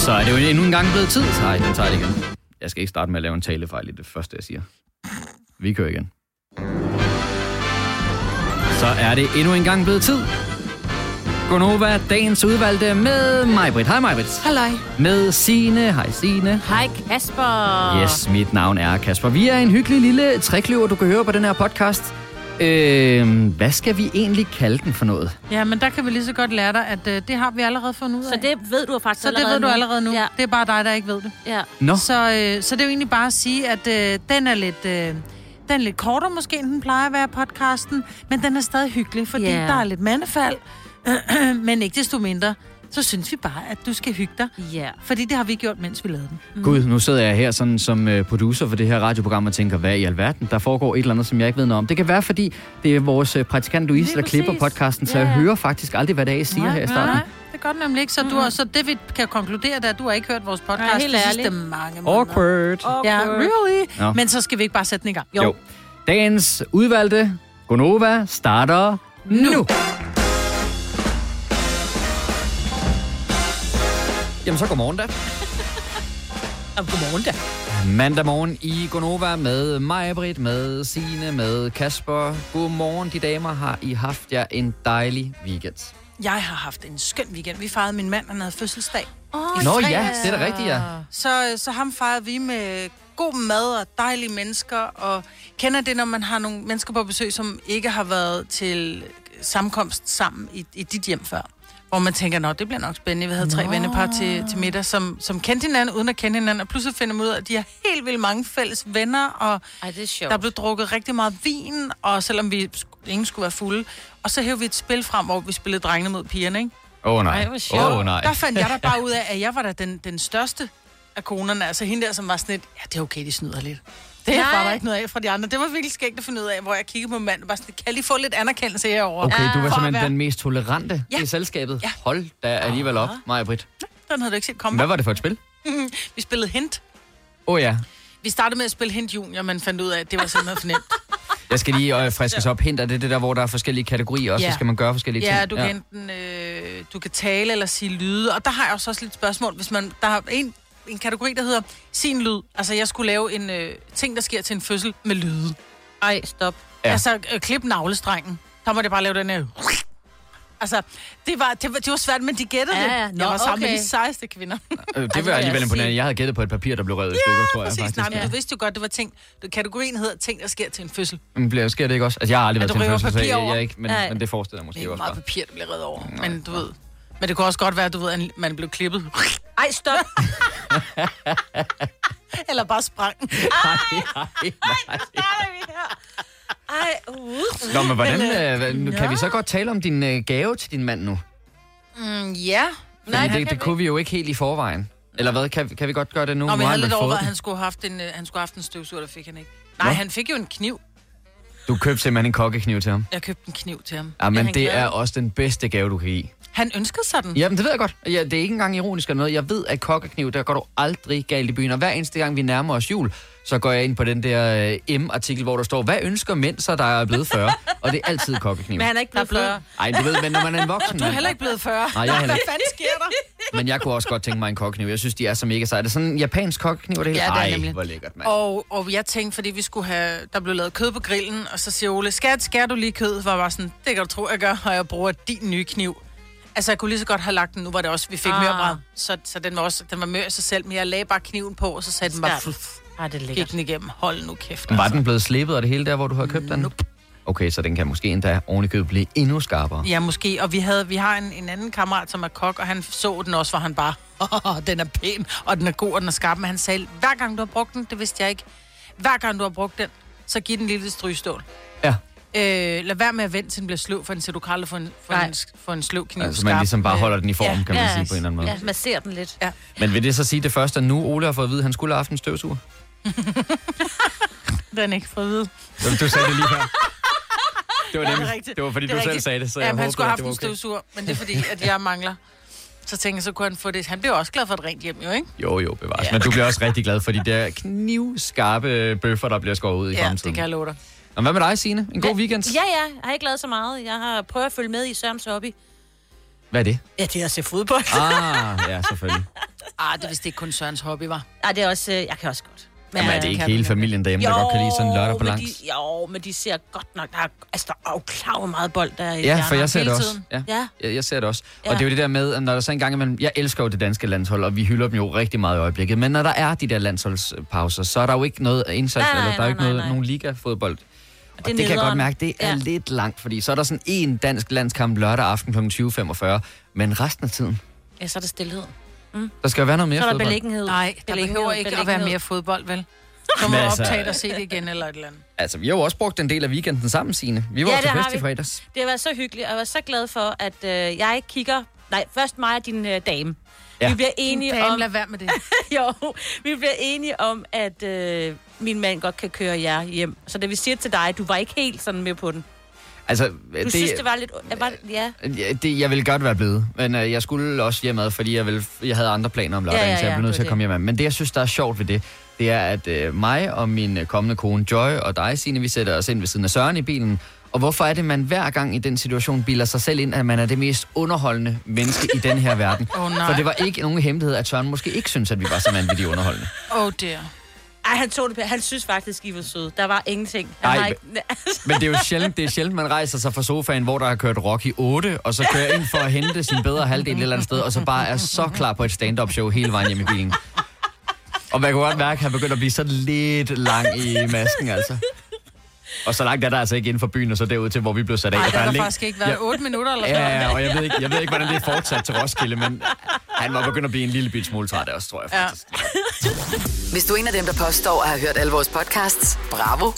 Så er det jo endnu en gang blevet tid. Nej, den tager det igen. Jeg skal ikke starte med at lave en talefejl i det første, jeg siger. Vi kører igen. Så er det endnu en gang blevet tid. Gonova, dagens udvalgte med mig, Britt. Hej, Majbrit. Halløj. Med Sine. Hej, Sine. Hej Kasper. Yes, mit navn er Kasper. Vi er en hyggelig lille trækløver, du kan høre på den her podcast. Øh, hvad skal vi egentlig kalde den for noget? Ja, men der kan vi lige så godt lære dig, at øh, det har vi allerede fundet ud af. Så det ved du faktisk så det allerede ved du nu. allerede nu. Ja. Det er bare dig, der ikke ved det. ja. Nå, Så, øh, så det er jo egentlig bare at sige, at øh, den er lidt... Øh, den er lidt kortere måske, end den plejer at være podcasten, men den er stadig hyggelig, fordi yeah. der er lidt mandefald, men ikke desto mindre, så synes vi bare, at du skal hygge dig, Ja. fordi det har vi gjort, mens vi lavede den. Gud, nu sidder jeg her sådan som øh, producer for det her radioprogram og tænker, hvad i alverden? Der foregår et eller andet, som jeg ikke ved noget om. Det kan være, fordi det er vores øh, praktikant Louise, Lige der klipper præcis. podcasten, så Ja, jeg ja. hører faktisk aldrig, hvad det er, jeg siger her i starten. Nej, det gør den nemlig ikke. Så, du har, så det vi kan konkludere, det er, at du har ikke hørt vores podcast Nej, helt de sidste ærligt. mange måneder. Awkward. Ja, really? Nå. Men så skal vi ikke bare sætte den i gang. Jo. Dagens udvalgte Gonova starter nu. Jamen så godmorgen da. Og godmorgen da. Mandag morgen i Gonova med mig, Britt, med Sine, med Kasper. Godmorgen, de damer. Har I haft jer en dejlig weekend? Jeg har haft en skøn weekend. Vi fejrede min mand, han havde fødselsdag. Oh, Nå ja, det er da rigtigt, ja. Så, så ham fejrede vi med god mad og dejlige mennesker. Og kender det, når man har nogle mennesker på besøg, som ikke har været til sammenkomst sammen i, i dit hjem før? Hvor man tænker, nå, det bliver nok spændende. Vi havde tre Nå. vennepar til, til middag, som, som kendte hinanden uden at kende hinanden. Og pludselig finder man ud af, at de har helt vildt mange fælles venner. Og Ej, det er sjovt. der blev drukket rigtig meget vin, og selvom vi ingen skulle være fulde. Og så hævde vi et spil frem, hvor vi spillede drengene mod pigerne, ikke? Åh oh, nej. Åh oh, nej. Der fandt jeg da bare ud af, at jeg var da den, den største af konerne. Altså hende der, som var sådan lidt, ja, det er okay, de snyder lidt. Det Nej. var der ikke noget af fra de andre. Det var virkelig skægt at finde ud af, hvor jeg kiggede på manden bare sådan, kan lige få lidt anerkendelse herovre? Okay, du var at simpelthen være- den mest tolerante Ja. i selskabet. Ja. Hold da alligevel op, Maja Britt. Den havde du ikke set komme. Hvad var det for et spil? Vi spillede hint. Åh oh, ja. Vi startede med at spille hint junior, men fandt ud af, at det var simpelthen for nemt. Jeg skal lige øh, friskes op. Hint er det det der, hvor der er forskellige kategorier, og Ja. så skal man gøre forskellige Ja, ting. du kan enten øh, du kan tale eller sige lyde. Og der har jeg også også lidt spørgsmål. Hvis man, der er en, en kategori, der hedder sin lyd. Altså, jeg skulle lave en øh, ting, der sker til en fødsel med lyde. Ej, stop. Ja. Ja. Altså, øh, klip navlestrengen. Der må det bare lave den her... Altså, det var, det var, det var svært, men de gættede Ja, det. ja. jeg Nå, var sammen okay. med de sejeste kvinder. Øh, det var jeg alligevel imponerende. Jeg havde gættet på et papir, der blev revet i stykker, tror jeg Præcis, faktisk. nej, men ja. du vidste jo godt, det var ting... Kategorien hedder ting, der sker til en fødsel. Men bliver, sker det ikke også? Altså, jeg har aldrig været til en fødsel, så jeg, jeg ikke, men, Nej. men det forestiller jeg Det måske er jo også meget bare. papir, der bliver reddet over. Men du ved... Men det kunne også godt være, at du ved, at man blev klippet. Ej, stop. Eller bare sprang. Nej, nej, nej. Ej, uh. Nå, men hvordan, øh, hvad- nu kan vi så godt tale om din øh, gave til din mand nu? Mm, ja. Fordi Nej, det, det kunne vi jo ikke helt i forvejen. Eller hvad, kan, kan vi godt gøre det nu? Nå, men jeg har havde han lidt overvejet, at han skulle have haft en, øh, han skulle have haft en støvsuger, der fik han ikke. Nej, Nå. han fik jo en kniv. Du købte simpelthen en kokkekniv til ham. Jeg købte en kniv til ham. Ja, men det er også den bedste gave, du kan give. Han ønskede sig den. Jamen, det ved jeg godt. Ja, det er ikke engang ironisk eller noget. Jeg ved, at kokkekniv, der går du aldrig galt i byen. Og hver eneste gang, vi nærmer os jul, så går jeg ind på den der øh, M-artikel, hvor der står, hvad ønsker mænd så, der er blevet 40? Og det er altid kokkekniv. Men han er ikke Der blevet blevet... 40. Ej, du ved, men når man er en voksen Du er heller ikke blevet 40. Nej, jeg er heller Hvad ikke. fanden sker der? men jeg kunne også godt tænke mig en kokkekniv. Jeg synes, de er så mega seje. Er det sådan en japansk kokkekniv, det hele? Ja, det er Ej, nemlig. hvor lækkert, mand. Og, og jeg tænkte, fordi vi skulle have... Der blev lavet kød på grillen, og så siger Ole, skat, skær du lige kød? Var sådan, det kan du tro, jeg gør, og jeg bruger din nye kniv. Altså, jeg kunne lige så godt have lagt den. Nu var det også, vi fik Ah. ah. mørbræd. Så, så den var også, den var mør i sig selv, men jeg lagde bare kniven på, og så satte den bare... Fluff, Ej, det er gik den igennem. Hold nu kæft. Var altså. den blevet slebet og det hele der, hvor du havde købt den? Nope. Okay, så den kan måske endda ovenikøbet blive endnu skarpere. Ja, måske. Og vi, havde, vi har en, en anden kammerat, som er kok, og han så den også, hvor han bare, den er pæn, og den er god, og den er skarp. Men han sagde, hver gang du har brugt den, det vidste jeg ikke, hver gang du har brugt den, så giv den en lille strygstål. Ja, Øh, lad være med at vente, til den bliver sløv, for den siger, du kan aldrig få en, for Nej. en, for en sløv kniv altså man ligesom bare holder den i form, ja. kan man sige på en eller anden måde. Ja, masser den lidt. Ja. Men vil det så sige det første, at nu Ole har fået at vide, at han skulle have haft en støvsuger? Den er ikke for at vide. Jamen, Du sagde det lige her. Det var, Ja, det nemlig, rigtigt. det var fordi, Det du selv rigtigt. sagde det, så Ja, jeg han håbede, skulle have haft det en okay. støvsuger, men det er fordi, at jeg mangler. Så tænkte jeg, så kunne han få det. Han bliver også glad for et rent hjem, jo, ikke? Jo, jo, bevares. Ja. Men du bliver også rigtig glad for de der knivskarpe bøffer, der bliver skåret ud i Ja, fremtiden. det kan jeg love dig. Og hvad med dig, Signe? En god weekend? Ja, ja. Jeg har ikke lavet så meget. Jeg har prøvet at følge med i Sørens hobby. Hvad er det? Ja, det er at se fodbold. Ah, ja, selvfølgelig. Ah, det er vist ikke kun Sørens hobby, var. Ej, det er også... øh, Jeg kan også godt. Men, Jamen, er det ikke hele familien derhjemme, der godt kan lide sådan en lørdag på men langs? de, jo, men de ser godt nok... Der er, altså, der er jo klar, hvor meget bold der er i Ja, for jeg ser det også. tiden. Ja. Ja. Jeg, jeg ser det også. Og Ja. det er jo det der med, at når der så engang imellem... Jeg elsker jo det danske landshold, og vi hylder dem jo rigtig meget i øjeblikket. Men når der er de der landsholdspauser, så er der jo ikke noget indsats, Nej, nej, eller der er jo ikke nej, noget, nej. nogen liga-fodbold. Og det, det kan jeg godt mærke, det er ja. Lidt langt, fordi så er der sådan en dansk landskamp lørdag aften kl. 20.45, men resten af tiden, Ja, så er der stillhed. der skal jo være noget mere Så er der fodbold. beliggenhed. Nej, der Beliggenhed, behøver ikke at være beliggenhed. mere fodbold, vel? Så må altså- optage og se det igen eller et eller andet. Altså, vi har jo også brugt en del af weekenden sammen, Signe. Vi var Ja, til fest i fredags. Det har været så hyggeligt, og jeg var så glad for, at øh, jeg kigger... Nej, først mig og din øh, dame. Ja. Ja. Vi bliver enige Dame, om... lad være med det. jo, vi bliver enige om, at øh, min mand godt kan køre jer hjem. Så da vi siger til dig, du var ikke helt sådan med på den. Altså, Du det, det, synes, det var lidt... Var, ja. Ja, det, jeg ville godt være blevet, men øh, jeg skulle også hjemad, fordi jeg, ville, jeg havde andre planer om lørdagen, Ja, ja, så jeg ja, blev nødt det til at komme hjem. Men det, jeg synes, der er sjovt ved det, det er, at øh, mig og min kommende kone Joy og dig, Signe, vi sætter os ind ved siden af Søren i bilen. Og hvorfor er det, man hver gang i den situation bilder sig selv ind, at man er det mest underholdende menneske i den her verden? Nej. For det var ikke nogen hemmelighed, at Søren måske ikke synes, at vi var så vanvittigt underholdende. Oh dear. Ej, han tog det på. Han synes faktisk, I var søde. Der var ingenting. Han Ej, ikke... Men det er jo sjældent, det er sjældent, man rejser sig fra sofaen, hvor der har kørt Rocky 8, og så kører ind for at hente sin bedre halvdel et eller andet sted, og så bare er så klar på et stand-up show hele vejen hjem i bilen. Og man kan godt mærke, at han begynder at blive så lidt lang i masken, altså. Og så langt er der altså ikke inden for byen, og så derud til, hvor vi blev sat af. Nej, der har er der læng- faktisk ikke været Ja. 8 minutter eller Ja, sådan ja, og jeg ved, ikke, jeg ved ikke, hvordan det er fortsat til Roskilde, men han var begyndt at blive en lille bit smule træt også, tror jeg Ja. faktisk. Hvis du er en af dem, der påstår at have hørt alle vores podcasts, bravo.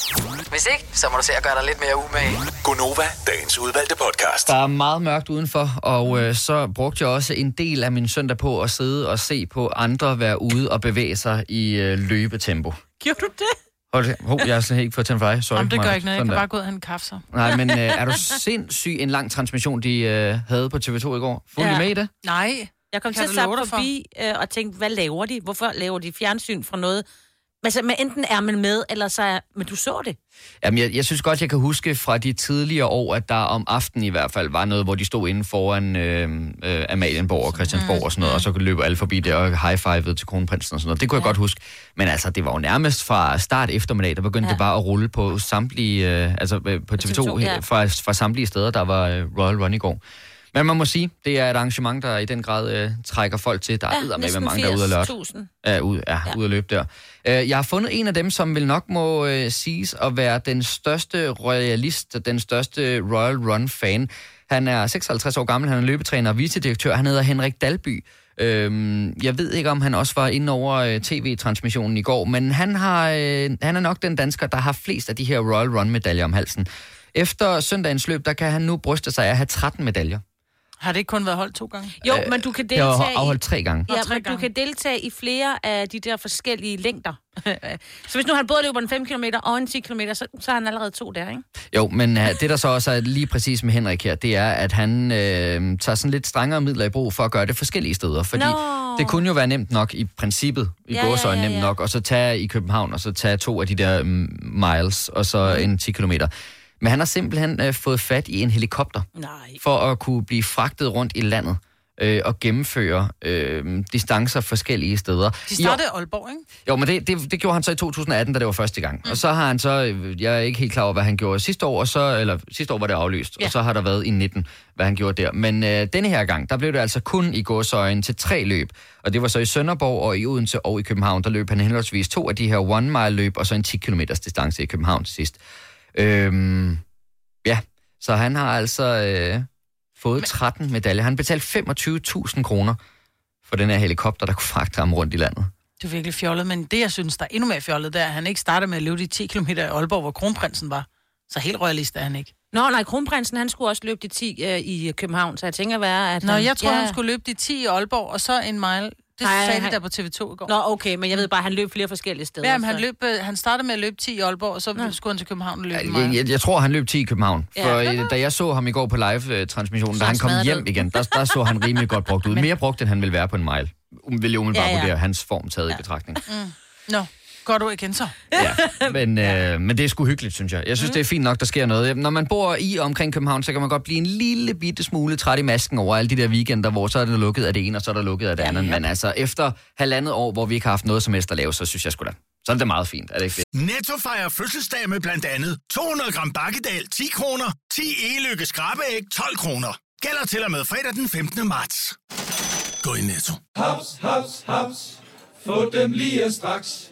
Hvis ikke, så må du se at gøre dig lidt mere umage. Gonova, dagens udvalgte podcast. Der er meget mørkt udenfor, og øh, så brugte jeg også en del af min søndag på at sidde og se på andre være ude og bevæge sig i øh, løbetempo. Gjorde du det? Hold, hov, jeg har slet ikke fået tændt for dig. Sorry. Jamen, det gør ikke noget. Jeg kan bare gå ud og hente en kaffe så. Nej, men øh, er du sindssyg en lang transmission, de øh, havde på TV2 i går? Fulgte ja. Med i det? Nej. Jeg kom Kan til at sappe forbi øh, og tænkte, hvad laver de? Hvorfor laver de fjernsyn fra noget? Altså, men enten er man med, eller så er... Men du så det. Jamen, jeg, jeg synes godt, jeg kan huske fra de tidligere år, at der om aftenen i hvert fald var noget, hvor de stod inde foran øh, øh, Amalienborg og Christiansborg mm. og sådan noget, og så løb alle forbi der og high-fivede til kronprinsen og sådan noget. Det kunne ja. jeg godt huske. Men altså, det var jo nærmest fra start eftermiddag, der begyndte ja. Det bare at rulle på samtlige, øh, altså øh, på TV2, TV2, ja. fra, fra samtlige steder, der var øh, Royal Run i går. Men man må sige, det er et arrangement, der i den grad øh, trækker folk til. Der er ja, med mange, der er ude at. 80.000. Ja, ud, ja. Ja. ude at løbe der. Øh, jeg har fundet en af dem, som vil nok må øh, siges at være den største royalist, den største Royal Run-fan. Han er 56 år gammel, han er løbetræner og vicedirektør. Han hedder Henrik Dalby. Øhm, jeg ved ikke, om han også var inde over øh, tv-transmissionen i går, men han, har, øh, han er nok den dansker, der har flest af de her Royal Run-medaljer om halsen. Efter søndagens løb, der kan han nu bryste sig af at have 13 medaljer. Har det ikke kun været holdt to gange? Jo, men du kan Det har deltage i... afholdt tre gange. Ja, tre men du gange. kan deltage i flere af de der forskellige længder. så hvis nu han både løber en 5 km og en 10 km, så, så har han allerede to der, ikke? Jo, men uh, det der så også er lige præcis med Henrik her, det er, at han øh, tager sådan lidt strengere midler i brug for at gøre det forskellige steder. Fordi Nå. det kunne jo være nemt nok i princippet, i Ja, ja, gåsøjne ja, ja, nemt ja. nok, og så tage i København, og så tage to af de der mm, miles, og så Mhm. en 10 kilometer. Men han har simpelthen øh, fået fat i en helikopter, Nej. for at kunne blive fragtet rundt i landet øh, og gennemføre øh, distancer forskellige steder. De startede i Aalborg, ikke? jo, men det, det, det gjorde han så i 2018, da det var første gang. Mm. Og så har han så, øh, jeg er ikke helt klar over, hvad han gjorde sidste år, og så, eller sidste år var det aflyst, ja. Og så har der været i 19, hvad han gjorde der. Men øh, denne her gang, der blev det altså kun i gåsøjen til tre løb. Og det var så i Sønderborg og i Odense og i København, der løb han henholdsvis to af de her one mile løb, og så en 10 km distance i København til sidst. Øhm, ja, så han har altså øh, fået 13 medaljer. Han betalte 25.000 kroner for den her helikopter, der kunne fragte ham rundt i landet. Det er virkelig fjollet, men det, jeg synes, der er endnu mere fjollet, det er, at han ikke starter med at løbe de 10 km i Aalborg, hvor kronprinsen var. Så helt royalist er han ikke. Nå, nej, kronprinsen, han skulle også løbe de 10 øh, i København, så jeg tænker være, at Nå, han, jeg tror, ja. han skulle løbe de 10 i Aalborg, og så en mile. Det Nej, sagde de han- der på TV2 i går. Nå, okay, men jeg ved bare, at han løb flere forskellige steder. Ja, men han, løb, øh, han startede med at løbe 10 i Aalborg, og så Nå. skulle han til København og løbe en Jeg, jeg, jeg tror, han løb 10 i København. Ja. For øh, da jeg så ham i går på live-transmissionen, da han kom hjem ned. igen, der, der så han rimelig godt brugt ud. Mere brugt, end han ville være på en mile. Um, Vil jeg umiddelbart Ja, ja. vurdere hans form taget i betragtning. Nå, Går du igen så? Ja, men, øh, men det er sgu hyggeligt, synes jeg. Jeg synes, mm. det er fint nok, der sker noget. Når man bor i og omkring København, så kan man godt blive en lille bitte smule træt i masken over alle de der weekender, hvor så er det lukket af det ene, og så er der lukket af det andet. Men altså, efter halvandet år, hvor vi ikke har haft noget som helst at lave, så synes jeg sgu da, så er det meget fint. Er det ikke fedt? Netto fejrer fødselsdag med blandt andet 200 gram bakkedal 10 kroner, 10 e-lykke skrabeæg 12 kroner. Gælder til og med fredag den 15. marts. Gå i Netto. Haps, haps, haps. Få dem lige straks.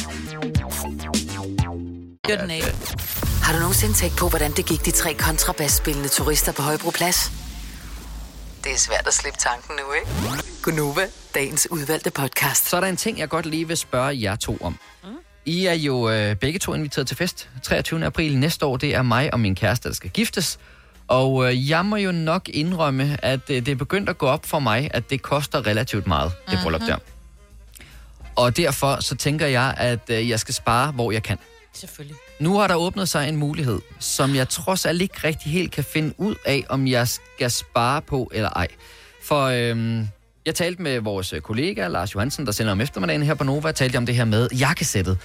Gør den ikke. Har du nogensinde tænkt på, hvordan det gik de tre kontrabasspillende turister på Højbroplads? Det er svært at slippe tanken nu, ikke? Gunova, dagens udvalgte podcast. Så er der en ting, jeg godt lige vil spørge jer to om. Mm. I er jo øh, begge to inviteret til fest 23. april næste år. Det er mig og min kæreste, der skal giftes. Og øh, jeg må jo nok indrømme, at øh, det er begyndt at gå op for mig, at det koster relativt meget, det bryllup der. Og derfor så tænker jeg, at øh, jeg skal spare, hvor jeg kan. Selvfølgelig. Nu har der åbnet sig en mulighed, som jeg trods alt ikke rigtig helt kan finde ud af, om jeg skal spare på eller ej. For øhm, jeg talte med vores kollega, Lars Johansen, der sender om eftermiddagen her på Nova, og talte om det her med jakkesættet.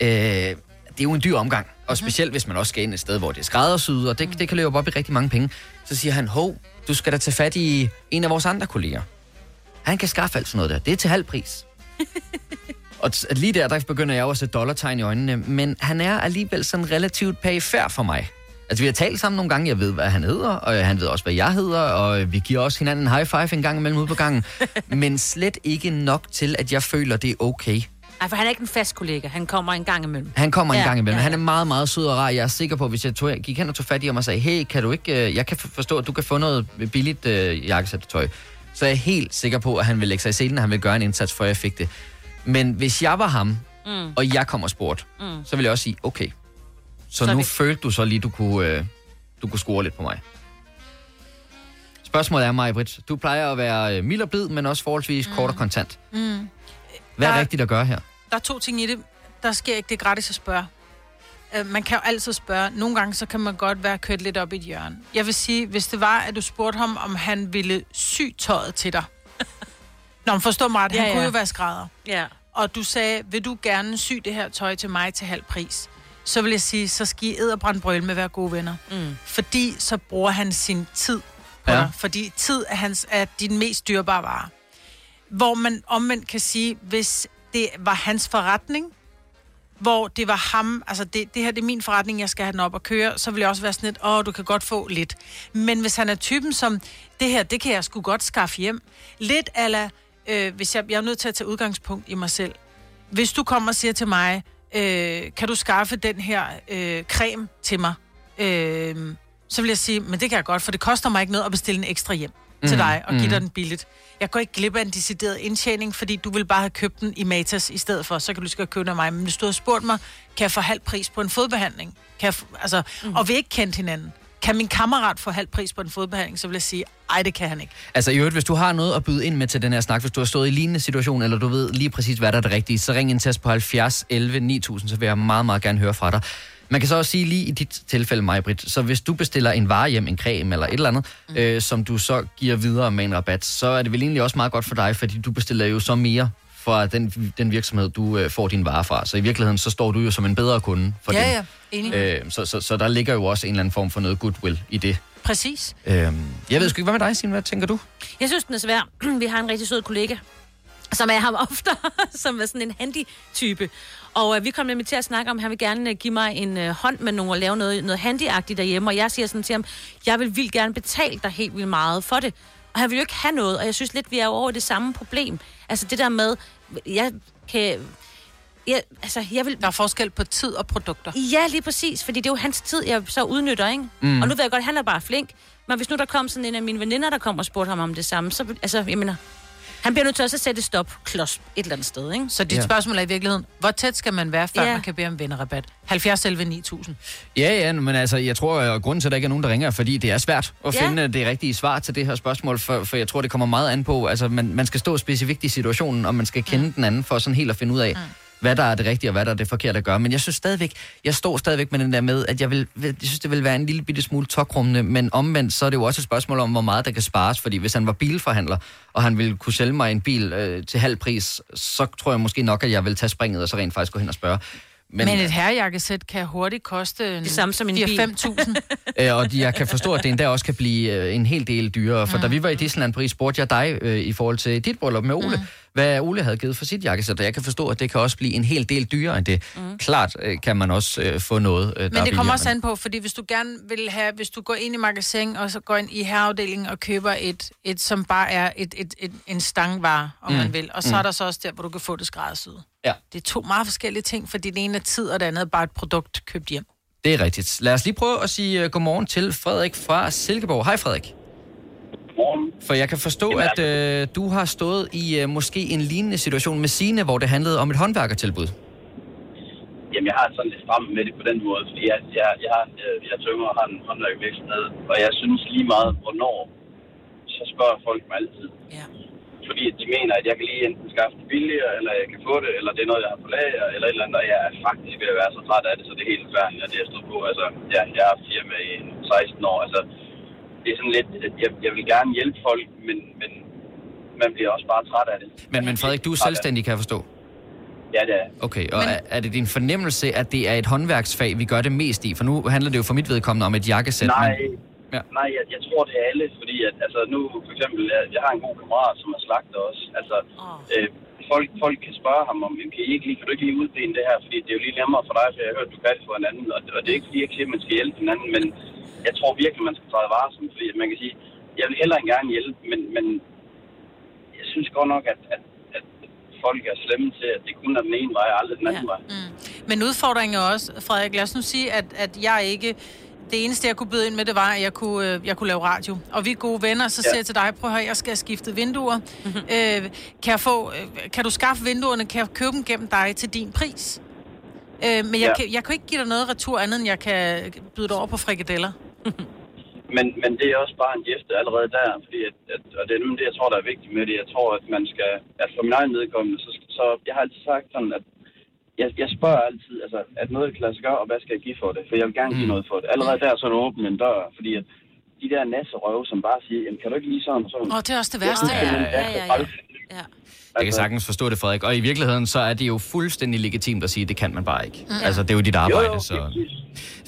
Øh, det er jo en dyr omgang, og specielt hvis man også skal ind et sted, hvor det er skræddersyet, og det, det kan løbe op i rigtig mange penge. Så siger han, hov, du skal da tage fat i en af vores andre kolleger. Han kan skaffe alt sådan noget der. Det er til halv pris. Og lige der, der begynder jeg jo at sætte dollartegn i øjnene, men han er alligevel sådan relativt perifær for mig. Altså, vi har talt sammen nogle gange, jeg ved, hvad han hedder, og han ved også, hvad jeg hedder, og vi giver også hinanden en high five en gang imellem ude på gangen, men slet ikke nok til, at jeg føler, det er okay. Ej, for han er ikke en fast kollega. Han kommer en gang imellem. Han kommer en Ja, gang imellem. ja, Han er meget, meget sød og rar. Jeg er sikker på, hvis jeg tog, gik hen og tog fat i ham og sagde, hey, kan du ikke, øh, jeg kan forstå, at du kan få noget billigt øh, jakkesættetøj. Så er jeg helt sikker på, at han vil lægge sig i selen, og han vil gøre en indsats, for jeg fik det. Men hvis jeg var ham, Mm. og jeg kom og spurgte, Mm. så ville jeg også sige, okay. Så, Så nu vi- følte du så lige, du kunne, øh, du kunne score lidt på mig. Spørgsmålet er mig, Britt. Du plejer at være øh, mild og blid, men også forholdsvis mm. kort og kontant. Mm. Hvad er Der- rigtigt at gøre her? Der er to ting i det. Der sker ikke det gratis at spørge. Øh, Man kan jo altid spørge. Nogle gange så kan man godt være kørt lidt op i et hjørne. Jeg vil sige, hvis det var, at du spurgte ham, om han ville sy tøjet til dig. Nå, men forstå mig ret. Han Ja, kunne ja. jo være skrædder. Ja. Og du sagde, vil du gerne sy det her tøj til mig til halv pris? Så vil jeg sige, så skal I edderbrænde brøl med at være gode venner. Mm. Fordi så bruger han sin tid på Ja. ja. dig. Fordi tid er, hans, er din mest dyrbare vare. Hvor man omvendt kan sige, hvis det var hans forretning, hvor det var ham, altså det, det her det er min forretning, jeg skal have den op og køre, så vil jeg også være sådan lidt, åh, du kan godt få lidt. Men hvis han er typen som, det her, det kan jeg sgu godt skaffe hjem. Lidt ala, øh, hvis jeg, jeg er nødt til at tage udgangspunkt i mig selv. Hvis du kommer og siger til mig, øh, kan du skaffe den her øh, creme til mig? Øh, så vil jeg sige, men det kan jeg godt, for det koster mig ikke noget at bestille en ekstra hjem mm. til Mhm, dig og give mhm. dig den billigt. Jeg går ikke glip af en decideret indtjening, fordi du vil bare have købt den i Matas i stedet for, så kan du lige købe den af mig. Men hvis du har spurgt mig, kan jeg få halv pris på en fodbehandling? Kan jeg, f- altså, mm. Og vi ikke kendt hinanden. Kan min kammerat få halv pris på en fodbehandling, så vil jeg sige, ej, det kan han ikke. Altså i øvrigt, hvis du har noget at byde ind med til den her snak, hvis du har stået i lignende situation, eller du ved lige præcis, hvad der er det rigtige, så ring ind til os på 70 11 9000, så vil jeg meget, meget gerne høre fra dig. Man kan så også sige lige i dit tilfælde, mig, Britt, så hvis du bestiller en vare hjem, en creme eller et eller andet, mm. øh, som du så giver videre med en rabat, så er det vel egentlig også meget godt for dig, fordi du bestiller jo så mere fra den, den virksomhed, du øh, får din vare fra. Så i virkeligheden, så står du jo som en bedre kunde for Ja, dem. ja, enig. Øh, så, så, så der ligger jo også en eller anden form for noget goodwill i det. Præcis. Øh, jeg ved sgu ikke, hvad med dig, Signe? Hvad tænker du? Jeg synes, den er svær. Vi har en rigtig sød kollega, som er ham ofte, som er sådan en handy-type. Og øh, vi kom nemlig til at snakke om, at han vil gerne øh, give mig en øh, hånd med nogen og lave noget, noget handyagtigt derhjemme. Og jeg siger sådan til ham, jeg vil vildt gerne betale dig helt vildt meget for det. Og han vil jo ikke have noget, og jeg synes lidt, vi er over det samme problem. Altså det der med, jeg kan... Jeg, altså, jeg vil... Der er forskel på tid og produkter. Ja, lige præcis, fordi det er jo hans tid, jeg så udnytter, ikke? Mm. Og nu ved jeg godt, at han er bare flink, men hvis nu der kom sådan en af mine veninder, der kom og spurgte ham om det samme, så, altså, jeg mener, han bliver nødt til også at sætte et stop klods et eller andet sted, ikke? Så dit Ja. spørgsmål er i virkeligheden, hvor tæt skal man være, før Ja. man kan bede om vennerrabat? 70 selv 9000. Ja, ja, men altså, jeg tror, at grunden til, at der ikke er nogen, der ringer, er, fordi det er svært at Ja. finde det rigtige svar til det her spørgsmål, for, for jeg tror, det kommer meget an på, altså, man, man skal stå specifikt i situationen, og man skal kende mm. den anden for sådan helt at finde ud af, mm. Hvad der er det rigtige, og hvad der er det forkerte at gøre. Men jeg synes stadigvæk, jeg står stadigvæk med den der med, at jeg, vil, jeg synes, det vil være en lille bitte smule tokrummende, men omvendt, så er det jo også et spørgsmål om, hvor meget der kan spares, fordi hvis han var bilforhandler, og han ville kunne sælge mig en bil øh, til halv pris, så tror jeg måske nok, at jeg vil tage springet, og så rent faktisk gå hen og spørge. Men, Men et herrejakkesæt kan hurtigt koste en Det samme som en bil. 4-5.000. Øh, og jeg kan forstå, at det endda også kan blive øh, en hel del dyrere. For mm. da vi var i Disneyland Paris, spurgte jeg dig øh, i forhold til dit bryllup med Ole, mm. Hvad Ole havde givet for sit jakkesæt. Jeg kan forstå, at det kan også blive en hel del dyrere end det. Mm. Klart øh, kan man også øh, få noget, øh, der Men det kommer også an på, fordi hvis du gerne vil have, hvis du går ind i magasin, og så går ind i herreafdelingen og køber et, et som bare er et, et, et, en stangvare, om Mm. man vil, og så Mm. mm. er der så også der, hvor du kan få det skræddersyet. Ja. Det er to meget forskellige ting, fordi det ene er tid, og det andet er bare et produkt købt hjem. Det er rigtigt. Lad os lige prøve at sige uh, godmorgen til Frederik fra Silkeborg. Hej Frederik. Godmorgen. For jeg kan forstå, at øh, du har stået i øh, måske en lignende situation med Sine, hvor det handlede om et håndværkertilbud. Jamen, jeg har sådan lidt frem med det på den måde, fordi jeg, jeg, jeg, har, jeg, jeg tømmer og har en håndværkervirksomhed, og jeg synes lige meget, hvornår, så spørger folk mig altid. Ja. Fordi de mener, at jeg kan lige enten skaffe det billigere, eller jeg kan få det, eller det er noget, jeg har på lager, eller et eller andet, og jeg er faktisk ved at være så træt af det, så det er helt færdigt, at det jeg stod på. Altså, ja, jeg har haft firma i 16 år, altså, det er sådan lidt, at jeg, jeg vil gerne hjælpe folk, men, men man bliver også bare træt af det. Men, men Frederik, du er selvstændig, kan jeg forstå. Ja, det er. Okay, og er, er det din fornemmelse, at det er et håndværksfag, vi gør det mest i? For nu handler det jo for mit vedkommende om et jakkesæt. Nej, Men, Ja. nej jeg, jeg tror, det er alle, fordi at, altså, nu for eksempel, jeg, jeg har en god kammerat, som er slagter også. Altså, øh, folk, folk kan spørge ham om, "Jamen, kan, I ikke lige, kan du ikke lige udbene det her, fordi det er jo lige nemmere for dig, for jeg har hørt, du kan det for en anden. Og, og det er ikke fordi, jeg siger, at man skal hjælpe hinanden, men jeg tror virkelig, man skal træde varsom, fordi man kan sige, jeg vil heller ikke gerne hjælpe, men, men jeg synes godt nok, at, at, at folk er slemme til, at det kun er den ene vej, og aldrig den anden ja. vej. Men udfordringen er også, Frederik, lad os nu sige, at, at jeg ikke... Det eneste, jeg kunne byde ind med, det var, at jeg kunne, øh, jeg kunne lave radio. Og vi er gode venner, så Ja. siger jeg til dig, prøv at høre, jeg skal have skiftet vinduer. Mm-hmm. Øh, kan, jeg få, øh, kan du skaffe vinduerne? Kan jeg købe dem gennem dig til din pris? Øh, men jeg, Ja. kan, jeg kan ikke give dig noget retur andet, end jeg kan byde dig over på frikadeller. Men, men det er også bare en gæste allerede der, fordi at, at, og det er nemlig det, jeg tror, der er vigtigt med det. Jeg tror, at man skal, at for min egen vedkommende, så, så jeg har altid sagt sådan, at jeg, jeg spørger altid, altså, at noget kan lade sig gøre, og hvad skal jeg give for det? For jeg vil gerne give noget for det. Allerede der, så er det åbent en dør, fordi at de der nasserøve, som bare siger, jamen, kan du ikke lige sådan og sådan? Åh, det er også det værste. Jeg Ja, ja, ja, træls. ja. Jeg kan sagtens forstå det, Frederik. Og i virkeligheden, så er det jo fuldstændig legitimt at sige, at det kan man bare ikke. Mm. Altså, det er jo dit arbejde, Jo, jo, så...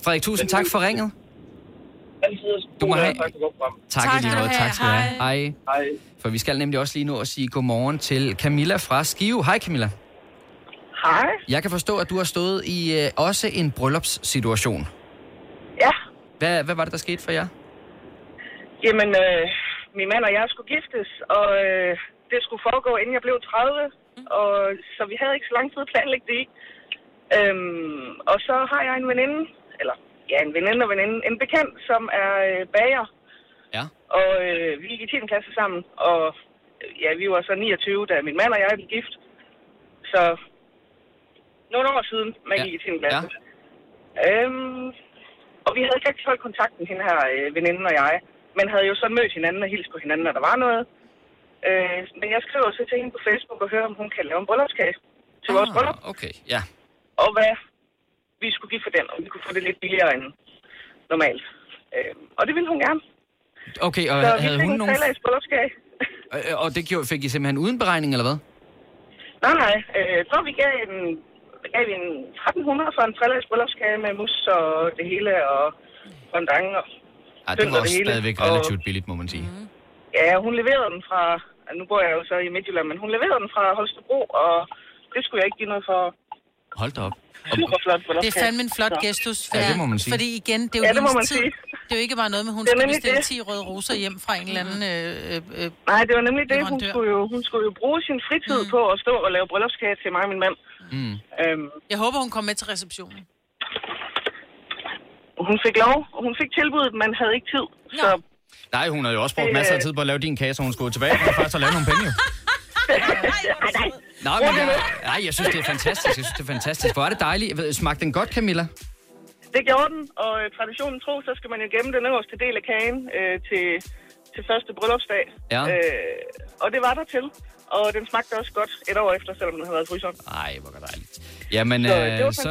Frederik, tusind tak for ringet. Altid. Du må have... Tak. Tak, lige måde. Tak skal du have. Hej. Hej. For vi skal nemlig også lige nu at sige godmorgen til Camilla fra Skive. Hej Camilla. Hej. Jeg kan forstå, at du har stået i øh, også en bryllupssituation. Ja. Hvad, hvad var det, der skete for jer? Jamen, øh, min mand og jeg skulle giftes, og øh, det skulle foregå, inden jeg blev 30. Og, så vi havde ikke så lang tid at planlægge det i. Øhm, og så har jeg en veninde, eller ja, en veninde og veninde, en bekendt, som er øh, bager. Ja. Og øh, vi gik i 10. klasse sammen, og ja, vi var så 29, da min mand og jeg blev gift. Så nogle år siden, man Ja. gik i 10. klasse. Øhm, og vi havde ikke rigtig holdt kontakten, hende her øh, veninden og jeg. Men havde jo så mødt hinanden og hilst på hinanden, når der var noget. Øh, men jeg skriver så til hende på Facebook og hører, om hun kan lave en bryllupskage til vores bryllup. Okay, ja. Og hvad vi skulle give for den, og vi kunne få det lidt billigere end normalt. Øh, og det ville hun gerne. Okay, og så vi havde fik hun en nogen... trelags bryllupskage. Øh, Og det gjorde- fik I simpelthen uden beregning, eller hvad? Nej, nej. Øh, tror, vi gav en, gav vi en 1300 for en trelags bryllupskage med mus og det hele, og fondant og Ja, det var og også hele. stadigvæk Og- relativt billigt, må man sige. Ja, hun leverede den fra... Nu bor jeg jo så i Midtjylland, men hun leverede den fra Holstebro, og det skulle jeg ikke give noget for. Hold da op. Super flot Det er fandme en flot gestus. Ja, det må man sige. Fordi igen, det er jo Ja, det må hendes man tid. sige. Det er jo ikke bare noget med, hun nemlig bestille det. 10 røde roser hjem fra en eller anden... Øh, øh, Nej, det var nemlig det. Hun skulle, jo, hun skulle jo bruge sin fritid mm. på at stå og lave bryllupskage til mig og min mand. Mm. Øhm, Jeg håber, hun kommer med til receptionen. hun fik lov, og hun fik tilbuddet, men havde ikke tid. Så Nej, hun har jo også brugt masser af øh, tid på at lave din kage, så hun skulle tilbage og faktisk at lave nogle penge. Jo. Nej, men jeg, nej, jeg synes, det er fantastisk. Jeg synes, det er fantastisk. Hvor er det dejligt. Smagte den godt, Camilla? det gjorde den, og øh, traditionen tro, så skal man jo gemme den øverste del af kagen øh, til, til første bryllupsdag. Ja. Øh, og det var der til. Og den smagte også godt et år efter, selvom den havde været fryseren. Nej, hvor dejligt. Jamen, Så, øh, så,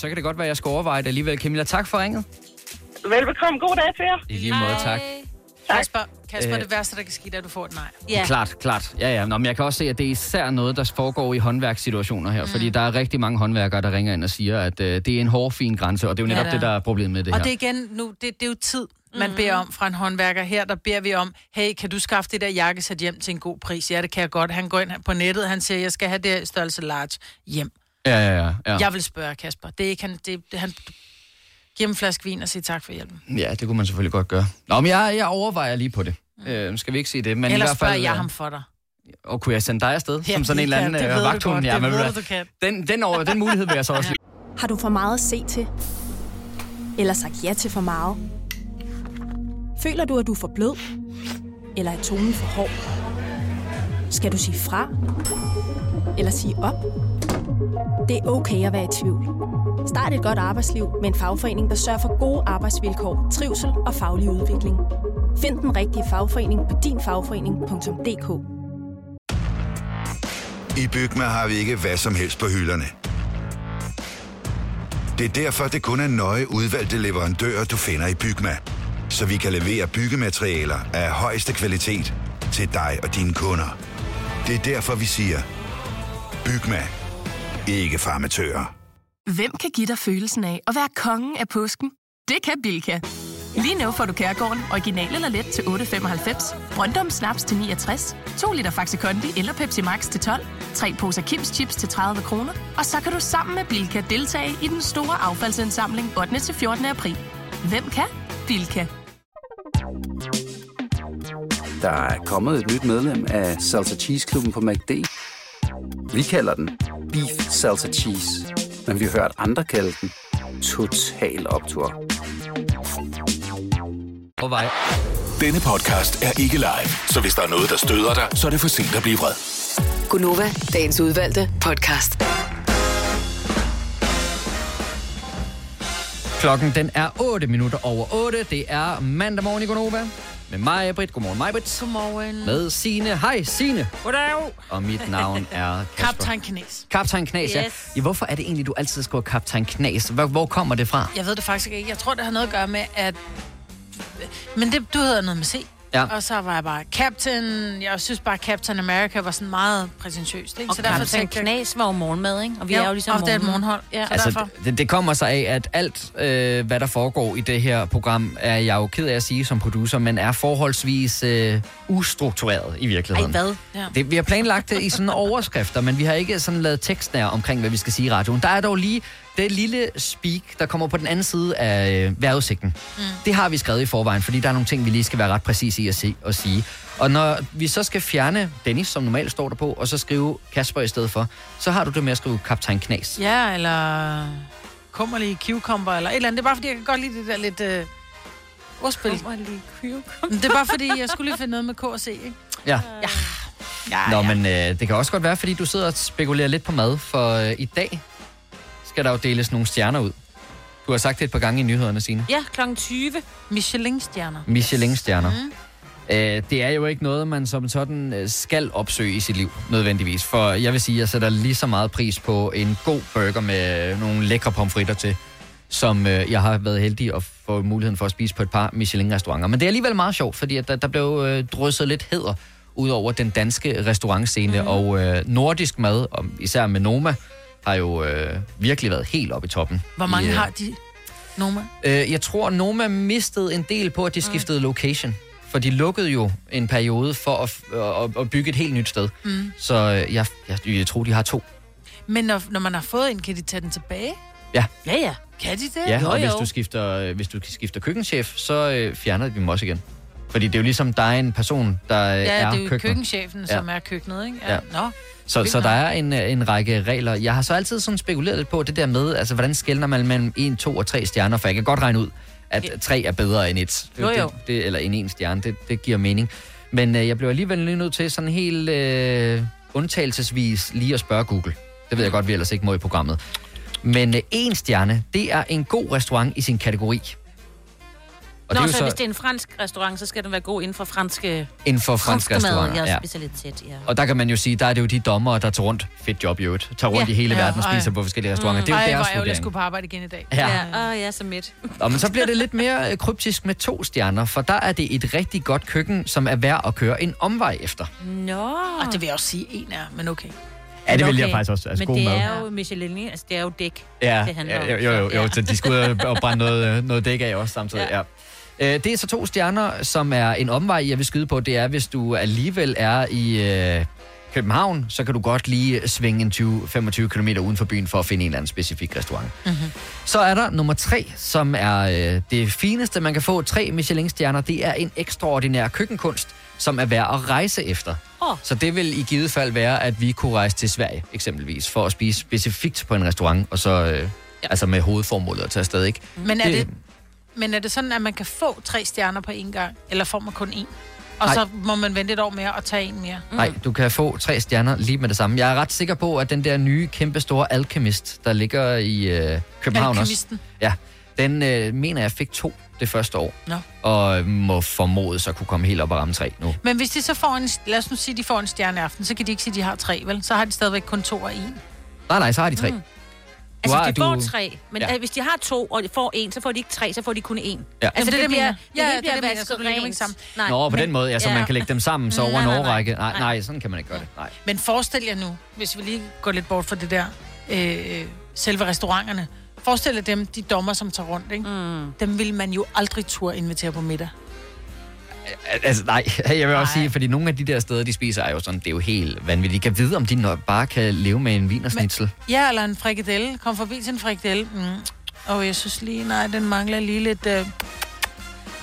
så kan det godt være, at jeg skal overveje det alligevel. Camilla, tak for ringet. Velbekomme. God dag til jer. I lige måde, tak. Kasper, Kasper Øh. det værste, der kan ske, det er, at du får et nej. Ja. Klart, klart. Ja, ja. Nå, men jeg kan også se, at det er især noget, der foregår i håndværkssituationer her. Mm. Fordi der er rigtig mange håndværkere, der ringer ind og siger, at øh, det er en hård, fin grænse. Og det er jo Ja, netop det det, er. der er problemet med det og her. det er igen, nu, det, det er jo tid, man beder om fra en håndværker. Her, der beder vi om, hey, kan du skaffe det der jakkesæt hjem til en god pris? Ja, det kan jeg godt. Han går ind på nettet, han siger, jeg skal have det størrelse large hjem. Ja, ja, ja. Ja. ja. Jeg vil spørge Kasper. Det er ikke han, det, det, han ham en flaske vin og siger tak for hjælpen. Ja, det kunne man selvfølgelig godt gøre. Nå, men jeg, jeg overvejer lige på det. Øh, skal vi ikke sige det? Men Ellers i hvert fald, spørger jeg øh, ham for dig. Og kunne jeg sende dig afsted? Ja, som sådan en eller anden øh, vagthund? Ja, men ved du kan. Den, den, over, den mulighed vil jeg så også lige. Har du for meget at se til? Eller sagt ja til for meget? Føler du, at du er for blød? Eller er tonen for hård? Skal du sige fra? Eller sige op? Det er okay at være i tvivl. Start et godt arbejdsliv med en fagforening, der sørger for gode arbejdsvilkår, trivsel og faglig udvikling. Find den rigtige fagforening på dinfagforening.dk I Bygma har vi ikke hvad som helst på hylderne. Det er derfor, det kun er nøje udvalgte leverandører, du finder i Bygma. Så vi kan levere byggematerialer af højeste kvalitet til dig og dine kunder. Det er derfor, vi siger, Bygma. Ikke farmatører. Hvem kan give dig følelsen af at være kongen af påsken? Det kan Bilka! Lige nu får du Kærgården original eller let til 8.95, Brøndum Snaps til 69, 2 liter Faxi Kondi eller Pepsi Max til 12, 3 poser Kims Chips til 30 kroner, og så kan du sammen med Bilka deltage i den store affaldsindsamling 8. til 14. april. Hvem kan? Bilka. Der er kommet et nyt medlem af Salsa Cheese Klubben på MACD. Vi kalder den Beef Salsa Cheese, men vi har hørt andre kalde den Total Optor. På vej. Denne podcast er ikke live, så hvis der er noget, der støder dig, så er det for sent at blive vred. Gunova, dagens udvalgte podcast. Klokken den er 8 minutter over 8. Det er mandag morgen i Gonova. Med mig, Britt. Godmorgen, mig, Britt. Godmorgen. Med Sine. Hej, Sine. Goddag. Og mit navn er Kasper. Kaptajn Knes. Kaptajn Knas, ja. Yes. ja. Hvorfor er det egentlig, du altid skriver Kaptajn Knas? Hvor, hvor kommer det fra? Jeg ved det faktisk ikke. Jeg tror, det har noget at gøre med, at... Men det, du hedder noget med C. Ja. Og så var jeg bare Captain... Jeg synes bare, Captain America var sådan meget præsentøst. Ikke? Og Kaptajn tænkte jeg- Knas var jo morgenmad, ikke? Og vi Jo, er jo ligesom og det er et morgen- morgenhold. Ja. Så Altså, derfor... det, det kommer sig af, at alt, øh, hvad der foregår i det her program, er jeg jo ked af at sige som producer, men er forholdsvis øh, ustruktureret i virkeligheden. Ej, hvad? Ja. Det, vi har planlagt det i sådan overskrifter, men vi har ikke sådan lavet tekstnær omkring, hvad vi skal sige i radioen. Der er dog lige det lille speak, der kommer på den anden side af øh, vejrudsigten. Mm. Det har vi skrevet i forvejen, fordi der er nogle ting, vi lige skal være ret præcise i at, se, at sige. Og når vi så skal fjerne Dennis, som normalt står der på, og så skrive Kasper i stedet for, så har du det med at skrive Kaptajn Knas. Ja, eller kummerlige cucumber, eller et eller andet. Det er bare, fordi jeg kan godt lide det der lidt øh, ordspil. Kummerlige cucumber. Men Det er bare, fordi jeg skulle lige finde noget med K og C, ikke? Ja. Ja. Ja, Nå, ja. men øh, det kan også godt være, fordi du sidder og spekulerer lidt på mad, for øh, i dag skal der jo deles nogle stjerner ud. Du har sagt det et par gange i nyhederne, Signe. Ja, kl. 20. Michelin-stjerner. Michelin-stjerner. Mm. Øh, det er jo ikke noget, man som sådan øh, skal opsøge i sit liv, nødvendigvis. For jeg vil sige, at jeg sætter lige så meget pris på en god burger med nogle lækre pomfritter til, som øh, jeg har været heldig at få muligheden for at spise på et par Michelin-restauranter. Men det er alligevel meget sjovt, fordi at der, der blev øh, drysset lidt heder ud over den danske restaurantscene, mm. og øh, nordisk mad, og især med Noma, har jo øh, virkelig været helt oppe i toppen. Hvor mange I, øh, har de? Noma? Øh, jeg tror, Noma mistede en del på, at de skiftede location. For de lukkede jo en periode for at, at, at bygge et helt nyt sted. Mm. Så øh, jeg, jeg, jeg tror, de har to. Men når, når man har fået en, kan de tage den tilbage? Ja. Ja, ja. Kan de det? Ja, jo, og hvis jo. du, skifter, øh, hvis du skifter køkkenchef, så øh, fjerner de dem også igen. Fordi det er jo ligesom, der er en person, der Ja, er det er jo køkkener. køkkenchefen, Ja. som er køkkenet, ikke? Ja. Ja. Nå. Så, så der er en, en række regler. Jeg har så altid sådan spekuleret lidt på det der med, altså hvordan skældner man mellem 1, 2 og 3 stjerner, for jeg kan godt regne ud, at 3 er bedre end 1. Jo, jo. Det, det, eller en stjerne, det, det giver mening. Men øh, jeg blev alligevel lige nødt til sådan helt øh, undtagelsesvis lige at spørge Google. Det ved jeg godt, vi ellers ikke må i programmet. Men øh, en stjerne, det er en god restaurant i sin kategori. Og Nå, det er jo så, så hvis det er en fransk restaurant, så skal den være god inden for franske... inden for mad, restauranter. Ja, Ja. specialitet, ja. Og der kan man jo sige, der er det jo de dommere, der tager rundt, fedt job i øvrigt, tager rundt Ja. i hele Ja, verden og ej. spiser på forskellige restauranter. Det er Ej, jo hvor deres ærgerligt at vurdering. skulle på arbejde igen i dag. Ja. Ja, åh, ja, så midt. Og men så bliver det lidt mere øh, kryptisk med to stjerner, for der er det et rigtig godt køkken, som er værd at køre en omvej efter. Nå. Og det vil jeg også sige, en er, men okay. Ja, det vil jeg faktisk også. Altså, Men god det mad. er jo Michelin, altså det er jo dæk, Ja, det handler om. ja, jo, jo, jo, Så, jo, så de skulle ud og brænde noget, øh, noget dæk af også samtidig, ja. Øh, Det er så to stjerner, som er en omvej, jeg vil skyde på. Det er, hvis du alligevel er i øh, København, så kan du godt lige svinge en 20-25 km uden for byen for at finde en eller anden specifik restaurant. Mm-hmm. Så er der nummer tre, som er øh, det fineste, man kan få. Tre Michelin-stjerner. Det er en ekstraordinær køkkenkunst, som er værd at rejse efter. Åh. Så det vil i givet fald være, at vi kunne rejse til Sverige, eksempelvis, for at spise specifikt på en restaurant, og så øh, ja. altså med hovedformålet at tage afsted, ikke? Men er det, men er det sådan, at man kan få tre stjerner på én gang, eller får man kun én? Og Nej. så må man vente et år mere og tage en mere? Nej, du kan få tre stjerner lige med det samme. Jeg er ret sikker på, at den der nye, kæmpe store Alchemist, der ligger i øh, København også, ja, den øh, mener jeg fik to det første år. Nå. Og må formodes at kunne komme helt op og ramme tre nu. Men hvis de så får en, lad os nu sige, de får en stjerne aften, så kan de ikke sige, at de har tre, vel? Så har de stadigvæk kun to og en. Nej, nej, så har de tre. Mm. Du Altså, har- de får du- tre, men Ja. ja. hvis de har to, og de får en, så får de ikke tre, så får de kun en. Ja. Altså, det, det, det, bliver, det Ja, det, er bliver det, mener, så vasket rent. ikke sammen. Nej, Nå, på men- den måde, ja, så man kan lægge dem sammen, så over en nej, nej, nej. årrække. Nej, nej, sådan kan man ikke gøre det. Nej. Men forestil jer nu, hvis vi lige går lidt bort fra det der, øh, selve restauranterne. Forestil jer dem, de dommer, som tager rundt, ikke? Mm. Dem vil man jo aldrig tur invitere på middag. Altså, nej, jeg vil også sige, fordi nogle af de der steder, de spiser, er jo sådan, det er jo helt vanvittigt. Jeg kan vide, om de nok bare kan leve med en vinersnitzel. Ja, eller en frikadelle. Kom forbi til en frikadelle. Mm. Og jeg synes lige, nej, den mangler lige lidt... Øh...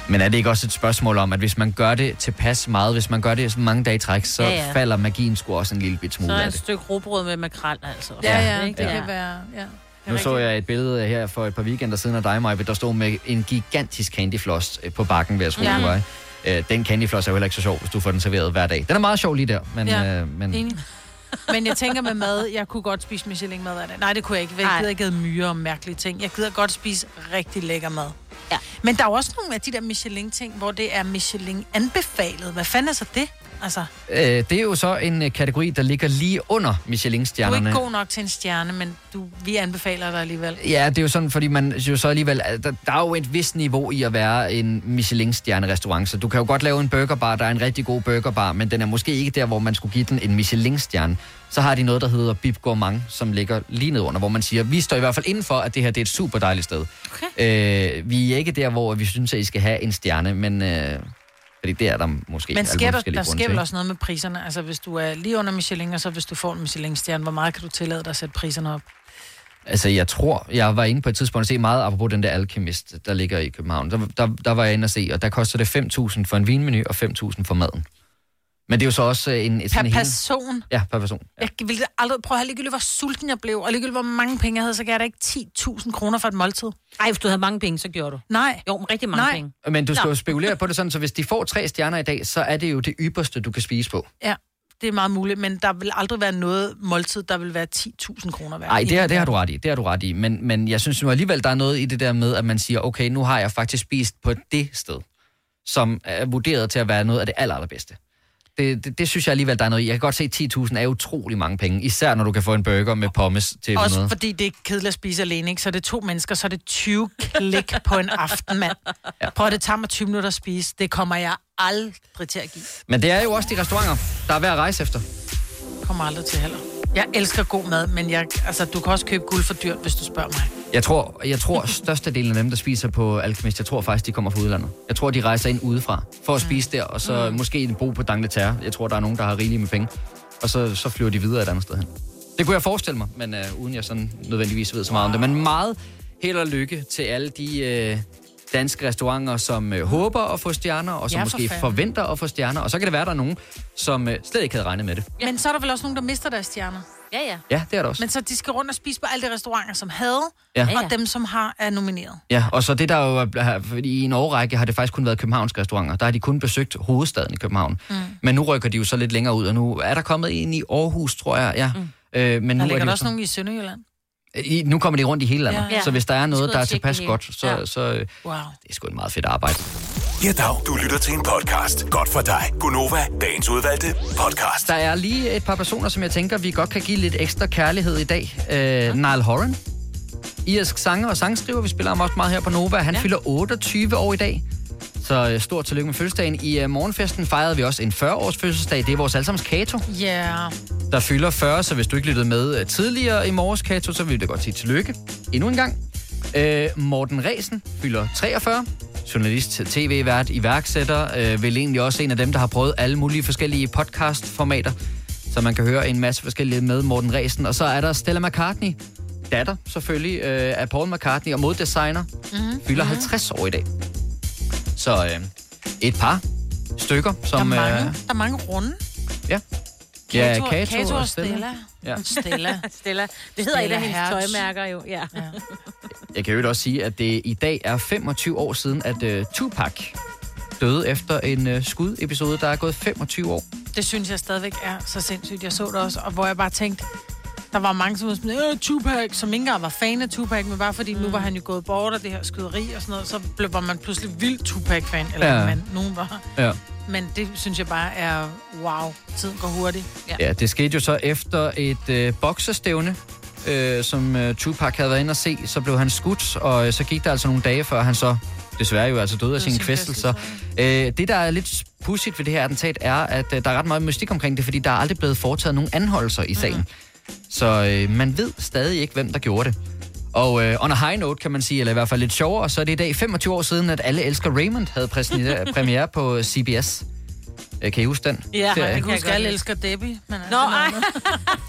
Men er det ikke også et spørgsmål om, at hvis man gør det tilpas meget, hvis man gør det så mange dage i træk, så Ja, ja, ja. ja. falder magien sgu også en lille bit Så smule er af et det. stykke råbrød med makrel, altså. Ja, ja, Ikke? det kan være... Ja. Nu så jeg et billede her for et par weekender siden af dig, Maja, der stod med en gigantisk candyfloss øh, på bakken ved at Ja. ja. Øh, Den candyfloss er jo heller ikke så sjov, hvis du får den serveret hver dag. Den er meget sjov lige der, men, Ja, øh, men Enig. Men jeg tænker med mad, jeg kunne godt spise Michelin-mad af det. Nej, det kunne jeg ikke. Jeg gider ikke have myre og mærkelige ting. Jeg gider godt spise rigtig lækker mad. Ja. Men der er jo også nogle af de der Michelin-ting, hvor det er Michelin-anbefalet. Hvad fanden er så det? Altså, øh, det er jo så en øh, kategori, der ligger lige under du er Michelin-stjernerne. ikke god nok til en stjerne, men du, vi anbefaler dig alligevel. Ja, det er jo sådan, fordi man jo så alligevel... Der, der er jo et vist niveau i at være en Michelin-stjerne-restaurant, så du kan jo godt lave en burgerbar, der er en rigtig god burgerbar, men den er måske ikke der, hvor man skulle give den en Michelin-stjerne. Så har de noget, der hedder Bib Gourmand, som ligger lige ned under, hvor man siger, vi står i hvert fald inden for, at det her det er et super dejligt sted. Okay. Øh, vi er ikke der, hvor vi synes, at I skal have en stjerne, men... Øh, fordi det er der måske Men sker der, der sker vel også noget med priserne? Altså, hvis du er lige under Michelin, og så hvis du får en Michelin-stjerne, hvor meget kan du tillade dig at sætte priserne op? Altså, jeg tror, jeg var inde på et tidspunkt at se meget, apropos den der Alchemist, der ligger i København. Der, der, der var jeg inde at se, og der koster det 5.000 for en vinmenu og 5.000 for maden. Men det er jo så også øh, en... Per sådan en hel- person? Ja, per person. Jeg ville aldrig prøve at have ligegyldigt, hvor sulten jeg blev, og ligegyldigt, hvor mange penge jeg havde, så gav jeg da ikke 10.000 kroner for et måltid. Ej, hvis du havde mange penge, så gjorde du. Nej. Jo, men rigtig mange Nej. penge. Men du skal Nå. jo spekulere på det sådan, så hvis de får tre stjerner i dag, så er det jo det ypperste, du kan spise på. Ja, det er meget muligt, men der vil aldrig være noget måltid, der vil være 10.000 kroner værd. Nej, det, er- det har du ret i. Det har du ret i. Men, men jeg synes nu alligevel, der er noget i det der med, at man siger, okay, nu har jeg faktisk spist på det sted, som er vurderet til at være noget af det aller, allerbedste. Det, det, det synes jeg alligevel, der er noget i. Jeg kan godt se, at 10.000 er utrolig mange penge. Især når du kan få en burger med pommes til Også 100. fordi det er kedeligt at spise alene, ikke? Så er det to mennesker, så er det 20 klik på en aften, mand. Ja. Prøv at det tager mig 20 minutter at spise. Det kommer jeg aldrig til at give. Men det er jo også de restauranter, der er værd at rejse efter. Kommer aldrig til heller. Jeg elsker god mad, men jeg, altså, du kan også købe guld for dyrt, hvis du spørger mig. Jeg tror, jeg tror størstedelen af dem, der spiser på Alchemist, jeg tror faktisk, de kommer fra udlandet. Jeg tror, de rejser ind udefra for at spise der, og så Mm. måske bo på D'Angleterre. Jeg tror, der er nogen, der har rigeligt med penge. Og så, så flyver de videre et andet sted hen. Det kunne jeg forestille mig, men uh, uden jeg sådan nødvendigvis ved så meget om det. Men meget held og lykke til alle de uh, danske restauranter, som uh, håber at få stjerner, og som Ja, for måske fanden. forventer at få stjerner. Og så kan det være, der er nogen, som uh, slet ikke havde regnet med det. Ja. Men så er der vel også nogen, der mister deres stjerner. Ja, ja. Ja, det er der også. Men så de skal rundt og spise på alle de restauranter, som havde, Ja. og dem, som har er nomineret. Ja, og så det der jo, er- fordi i en årrække har det faktisk kun været københavnske restauranter. Der har de kun besøgt hovedstaden i København. Mm. Men nu rykker de jo så lidt længere ud, og nu er der kommet en i Aarhus, tror jeg. Ja. Mm. Øh, men nu Der er ligger de der også så- nogen i Sønderjylland. I, nu kommer de rundt i hele landet. Ja. Ja. Så hvis der er noget, der er tilpas det godt, så, Ja. så øh, Wow. det er sgu et meget fedt arbejde. Ja, dag. Du lytter til en podcast. Godt for dig. Gunova, dagens udvalgte podcast. Der er lige et par personer, som jeg tænker, vi godt kan give lidt ekstra kærlighed i dag. Øh, Niall Horan, irsk sanger og sangskriver. Vi spiller ham også meget her på Nova. Han ja. fylder 28 år i dag. Så øh, stort tillykke med fødselsdagen. I uh, morgenfesten fejrede vi også en 40-års fødselsdag. Det er vores allesammens Kato, Ja. Yeah. Der fylder 40. Så hvis du ikke lyttede med øh, tidligere i morges, Kato, så vil vi da godt sige tillykke endnu en gang. Øh, Morten Resen fylder 43. Journalist, tv-vært, iværksætter. Øh, vel egentlig også en af dem, der har prøvet alle mulige forskellige podcast-formater. Så man kan høre en masse forskellige med Morten Resen. Og så er der Stella McCartney, datter selvfølgelig øh, af Paul McCartney og moddesigner, Mm-hmm. fylder 50 år i dag. Så øh, et par stykker, Der er som... mange, Øh, der er mange runde. ja. Kato, ja, Kato, Kato og Stella. Ja. Stella. Stella. Det hedder et Stella af hendes Hertz. tøjmærker jo. Ja. ja. Jeg kan jo også sige, at det i dag er 25 år siden, at uh, Tupac døde efter en uh, skudepisode, der er gået 25 år. Det synes jeg stadigvæk er så sindssygt. Jeg så det også, og hvor jeg bare tænkte, der var mange, som var sådan, øh, Tupac, som ikke engang var fan af Tupac, men bare fordi mm. nu var han jo gået bort af det her skyderi og sådan noget, så blev man pludselig vild Tupac-fan, eller ja. man, nogen var. Ja. Men det synes jeg bare er, wow, tiden går hurtigt. Ja. Ja, det skete jo så efter et øh, boksestævne, øh, som øh, Tupac havde været inde og se. Så blev han skudt, og øh, så gik der altså nogle dage, før han så desværre jo altså døde af sine sin kvæstelser. Øh, det, der er lidt pudsigt ved det her attentat, er, at øh, der er ret meget mystik omkring det, fordi der er aldrig blevet foretaget nogen anholdelser i sagen. Mm. Så øh, man ved stadig ikke, hvem der gjorde det. Og øh, on a high note, kan man sige, eller i hvert fald lidt sjovere, så er det i dag 25 år siden, at Alle Elsker Raymond havde premiere på CBS. Øh, kan I huske den? Ja, serie? jeg kan huske, alle elsker Debbie. Men Nå, ej.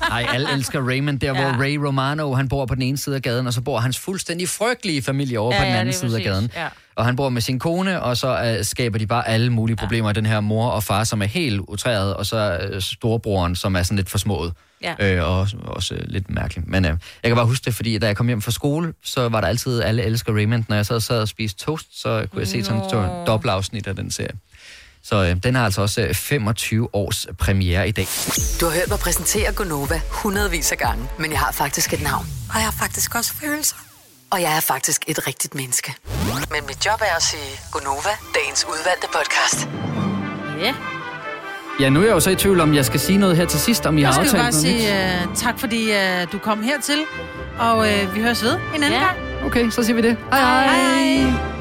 Nej, alle elsker Raymond, der ja. Hvor Ray Romano, han bor på den ene side af gaden, og så bor hans fuldstændig frygtelige familie over Ja, på den ja, anden side af præcis. gaden. Ja. Og han bor med sin kone, og så uh, skaber de bare alle mulige problemer. Ja. Den her mor og far, som er helt utræret, og så uh, storebroren, som er sådan lidt forsmået. Ja. Øh, og også, også uh, lidt mærkeligt. Men uh, jeg kan bare huske det, fordi da jeg kom hjem fra skole, så var der altid alle elsker Raymond. Når jeg så sad og spiste toast, så kunne jeg se sådan et stort dobbeltafsnit af den serie. Så øh, den har altså også øh, 25 års premiere i dag. Du har hørt mig præsentere Gonova hundredvis af gange, men jeg har faktisk et navn. Og jeg har faktisk også følelser. Og jeg er faktisk et rigtigt menneske. Men mit job er at sige Gonova, dagens udvalgte podcast. Ja. Ja, nu er jeg jo så i tvivl om, jeg skal sige noget her til sidst, om I Jeg har skal aftalt bare noget sige nyt. uh, tak, fordi uh, du kom hertil, og uh, vi høres ved en anden Ja. gang. Okay, så siger vi det. Hej hej. hej.